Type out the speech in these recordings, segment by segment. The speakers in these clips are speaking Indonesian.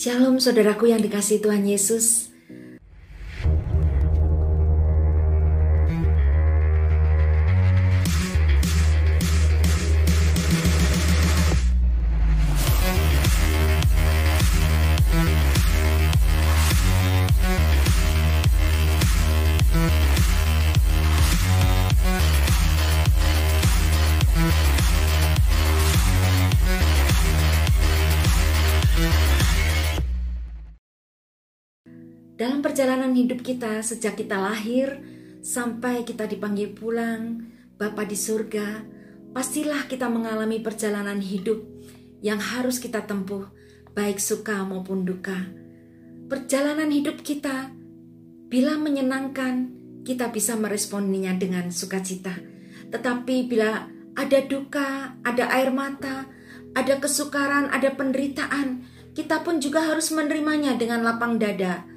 Shalom saudaraku yang dikasih Tuhan Yesus. Perjalanan hidup kita sejak kita lahir sampai kita dipanggil pulang, Bapa di surga, pastilah kita mengalami perjalanan hidup yang harus kita tempuh, baik suka maupun duka. Perjalanan hidup kita bila menyenangkan, kita bisa meresponinya dengan sukacita. Tetapi bila ada duka, ada air mata, ada kesukaran, ada penderitaan, kita pun juga harus menerimanya dengan lapang dada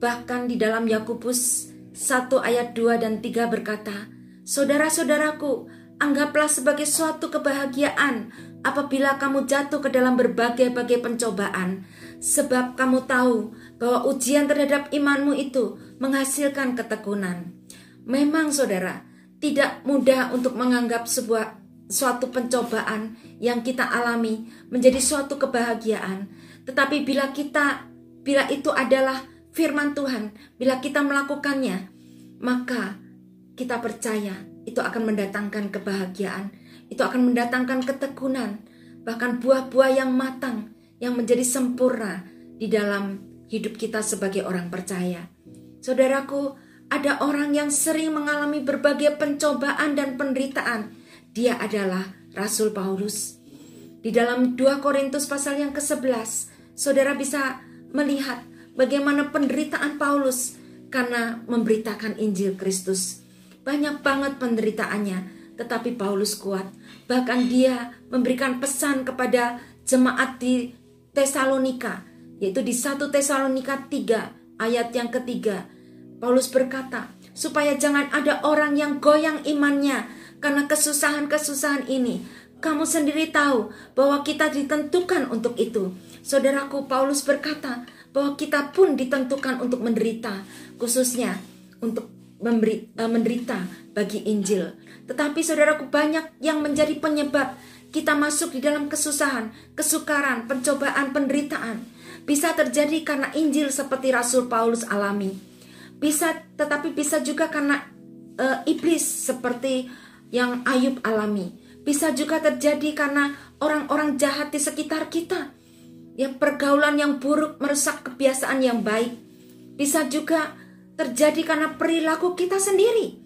Bahkan di dalam Yakobus 1 ayat 2 dan 3 berkata, Saudara-saudaraku, anggaplah sebagai suatu kebahagiaan apabila kamu jatuh ke dalam berbagai-bagai pencobaan, sebab kamu tahu bahwa ujian terhadap imanmu itu menghasilkan ketekunan. Memang saudara, tidak mudah untuk menganggap sebuah suatu pencobaan yang kita alami menjadi suatu kebahagiaan. Tetapi bila kita bila itu adalah firman Tuhan, bila kita melakukannya, maka kita percaya itu akan mendatangkan kebahagiaan, itu akan mendatangkan ketekunan, bahkan buah-buah yang matang yang menjadi sempurna di dalam hidup kita sebagai orang percaya. Saudaraku, ada orang yang sering mengalami berbagai pencobaan dan penderitaan. Dia adalah Rasul Paulus. Di dalam 2 Korintus pasal yang ke-11, saudara bisa melihat bagaimana penderitaan Paulus karena memberitakan Injil Kristus. Banyak banget penderitaannya, tetapi Paulus kuat. Bahkan dia memberikan pesan kepada jemaat di Tesalonika, yaitu di 1 Tesalonika 3 ayat yang ketiga. Paulus berkata, supaya jangan ada orang yang goyang imannya karena kesusahan-kesusahan ini. Kamu sendiri tahu bahwa kita ditentukan untuk itu. Saudaraku Paulus berkata, bahwa kita pun ditentukan untuk menderita, khususnya untuk memberi, uh, menderita bagi Injil. Tetapi saudaraku banyak yang menjadi penyebab kita masuk di dalam kesusahan, kesukaran, pencobaan, penderitaan. Bisa terjadi karena Injil seperti Rasul Paulus alami. Bisa tetapi bisa juga karena uh, iblis seperti yang Ayub alami. Bisa juga terjadi karena orang-orang jahat di sekitar kita ya pergaulan yang buruk merusak kebiasaan yang baik. Bisa juga terjadi karena perilaku kita sendiri,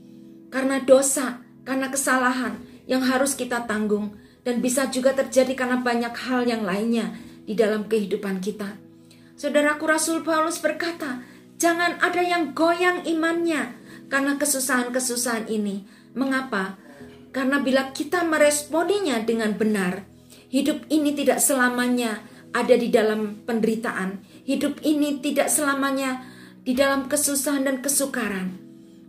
karena dosa, karena kesalahan yang harus kita tanggung, dan bisa juga terjadi karena banyak hal yang lainnya di dalam kehidupan kita. Saudaraku Rasul Paulus berkata, jangan ada yang goyang imannya karena kesusahan-kesusahan ini. Mengapa? Karena bila kita meresponinya dengan benar, hidup ini tidak selamanya ada di dalam penderitaan. Hidup ini tidak selamanya di dalam kesusahan dan kesukaran.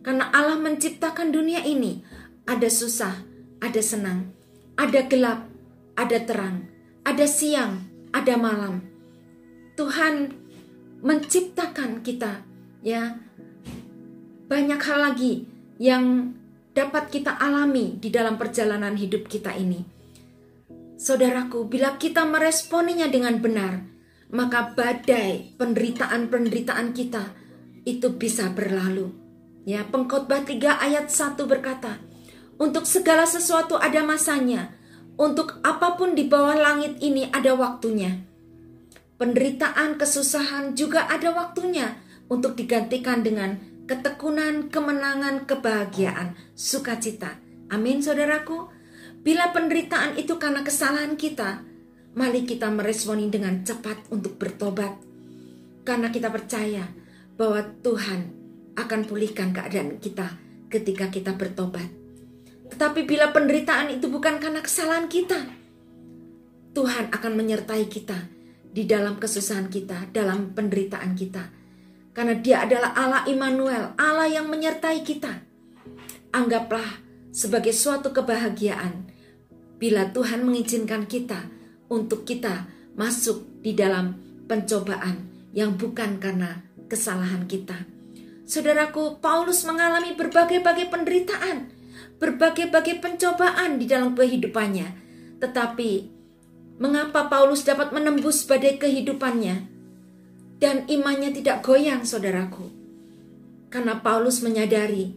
Karena Allah menciptakan dunia ini, ada susah, ada senang, ada gelap, ada terang, ada siang, ada malam. Tuhan menciptakan kita, ya. Banyak hal lagi yang dapat kita alami di dalam perjalanan hidup kita ini. Saudaraku, bila kita meresponinya dengan benar, maka badai penderitaan-penderitaan kita itu bisa berlalu. Ya, Pengkhotbah 3 ayat 1 berkata, "Untuk segala sesuatu ada masanya, untuk apa pun di bawah langit ini ada waktunya." Penderitaan, kesusahan juga ada waktunya untuk digantikan dengan ketekunan, kemenangan, kebahagiaan, sukacita. Amin, saudaraku. Bila penderitaan itu karena kesalahan kita, mari kita meresponi dengan cepat untuk bertobat. Karena kita percaya bahwa Tuhan akan pulihkan keadaan kita ketika kita bertobat. Tetapi bila penderitaan itu bukan karena kesalahan kita, Tuhan akan menyertai kita di dalam kesusahan kita, dalam penderitaan kita. Karena dia adalah Allah Immanuel, Allah yang menyertai kita. Anggaplah sebagai suatu kebahagiaan bila Tuhan mengizinkan kita untuk kita masuk di dalam pencobaan yang bukan karena kesalahan kita. Saudaraku, Paulus mengalami berbagai-bagai penderitaan, berbagai-bagai pencobaan di dalam kehidupannya. Tetapi, mengapa Paulus dapat menembus badai kehidupannya dan imannya tidak goyang, saudaraku? Karena Paulus menyadari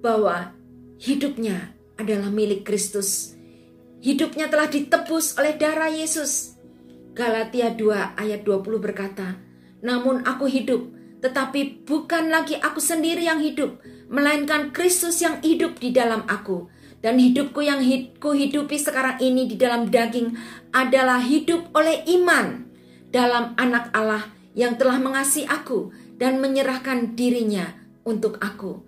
bahwa hidupnya adalah milik Kristus. Hidupnya telah ditebus oleh darah Yesus. Galatia 2 ayat 20 berkata, Namun aku hidup, tetapi bukan lagi aku sendiri yang hidup, melainkan Kristus yang hidup di dalam aku. Dan hidupku yang ku hidupi sekarang ini di dalam daging adalah hidup oleh iman dalam anak Allah yang telah mengasihi aku dan menyerahkan dirinya untuk aku.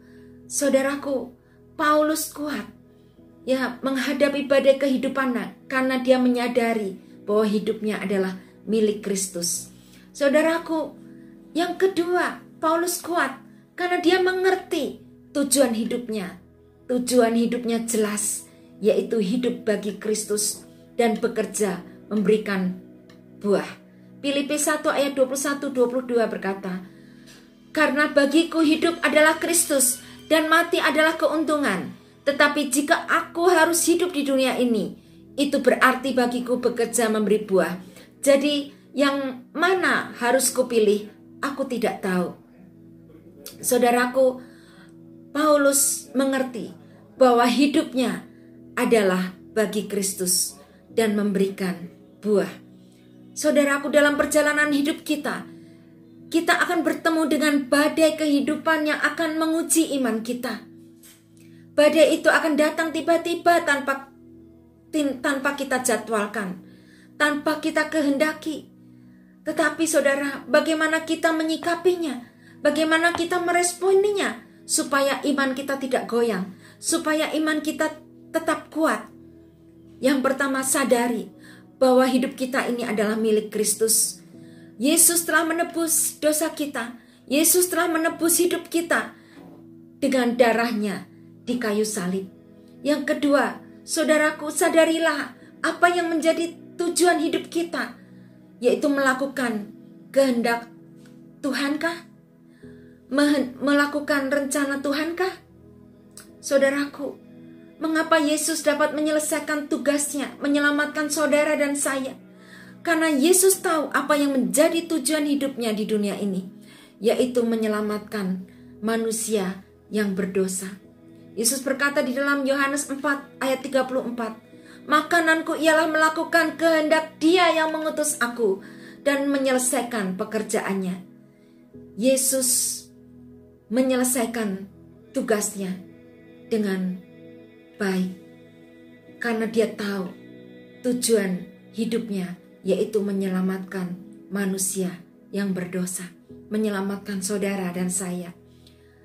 Saudaraku, Paulus kuat ya menghadapi badai kehidupannya karena dia menyadari bahwa hidupnya adalah milik Kristus. Saudaraku, yang kedua, Paulus kuat karena dia mengerti tujuan hidupnya. Tujuan hidupnya jelas, yaitu hidup bagi Kristus dan bekerja memberikan buah. Filipi 1 ayat 21 22 berkata, "Karena bagiku hidup adalah Kristus dan mati adalah keuntungan. Tetapi jika aku harus hidup di dunia ini, itu berarti bagiku bekerja memberi buah. Jadi yang mana harus kupilih? Aku tidak tahu. Saudaraku, Paulus mengerti bahwa hidupnya adalah bagi Kristus dan memberikan buah. Saudaraku, dalam perjalanan hidup kita, kita akan bertemu dengan badai kehidupan yang akan menguji iman kita. Badai itu akan datang tiba-tiba tanpa tanpa kita jadwalkan, tanpa kita kehendaki. Tetapi saudara, bagaimana kita menyikapinya? Bagaimana kita meresponinya? Supaya iman kita tidak goyang, supaya iman kita tetap kuat. Yang pertama sadari bahwa hidup kita ini adalah milik Kristus. Yesus telah menebus dosa kita. Yesus telah menebus hidup kita dengan darahnya di kayu salib. Yang kedua, saudaraku sadarilah apa yang menjadi tujuan hidup kita yaitu melakukan kehendak Tuhankah? Melakukan rencana Tuhankah? Saudaraku, mengapa Yesus dapat menyelesaikan tugasnya, menyelamatkan saudara dan saya? Karena Yesus tahu apa yang menjadi tujuan hidupnya di dunia ini, yaitu menyelamatkan manusia yang berdosa. Yesus berkata di dalam Yohanes 4 ayat 34, Makananku ialah melakukan kehendak Dia yang mengutus aku dan menyelesaikan pekerjaannya. Yesus menyelesaikan tugasnya dengan baik karena dia tahu tujuan hidupnya yaitu menyelamatkan manusia yang berdosa, menyelamatkan saudara dan saya.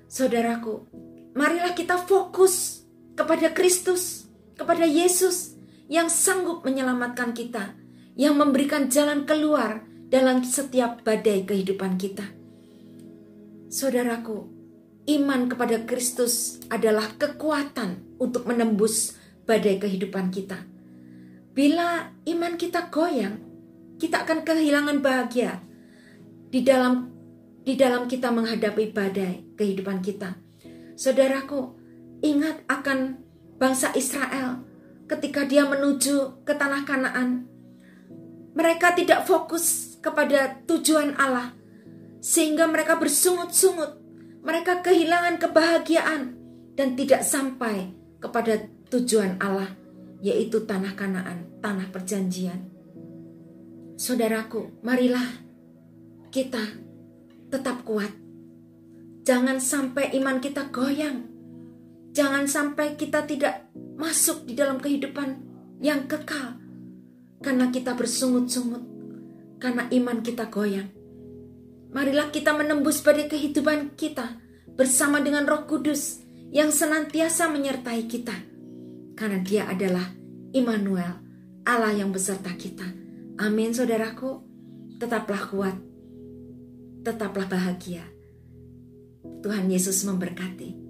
Saudaraku, marilah kita fokus kepada Kristus, kepada Yesus yang sanggup menyelamatkan kita, yang memberikan jalan keluar dalam setiap badai kehidupan kita. Saudaraku, iman kepada Kristus adalah kekuatan untuk menembus badai kehidupan kita. Bila iman kita goyang, kita akan kehilangan bahagia di dalam di dalam kita menghadapi badai kehidupan kita. Saudaraku, ingat akan bangsa Israel ketika dia menuju ke tanah Kanaan. Mereka tidak fokus kepada tujuan Allah, sehingga mereka bersungut-sungut. Mereka kehilangan kebahagiaan dan tidak sampai kepada tujuan Allah, yaitu tanah Kanaan, tanah perjanjian. Saudaraku, marilah kita tetap kuat. Jangan sampai iman kita goyang. Jangan sampai kita tidak masuk di dalam kehidupan yang kekal karena kita bersungut-sungut, karena iman kita goyang. Marilah kita menembus pada kehidupan kita bersama dengan Roh Kudus yang senantiasa menyertai kita, karena Dia adalah Immanuel, Allah yang beserta kita. Amin, saudaraku. Tetaplah kuat, tetaplah bahagia. Tuhan Yesus memberkati.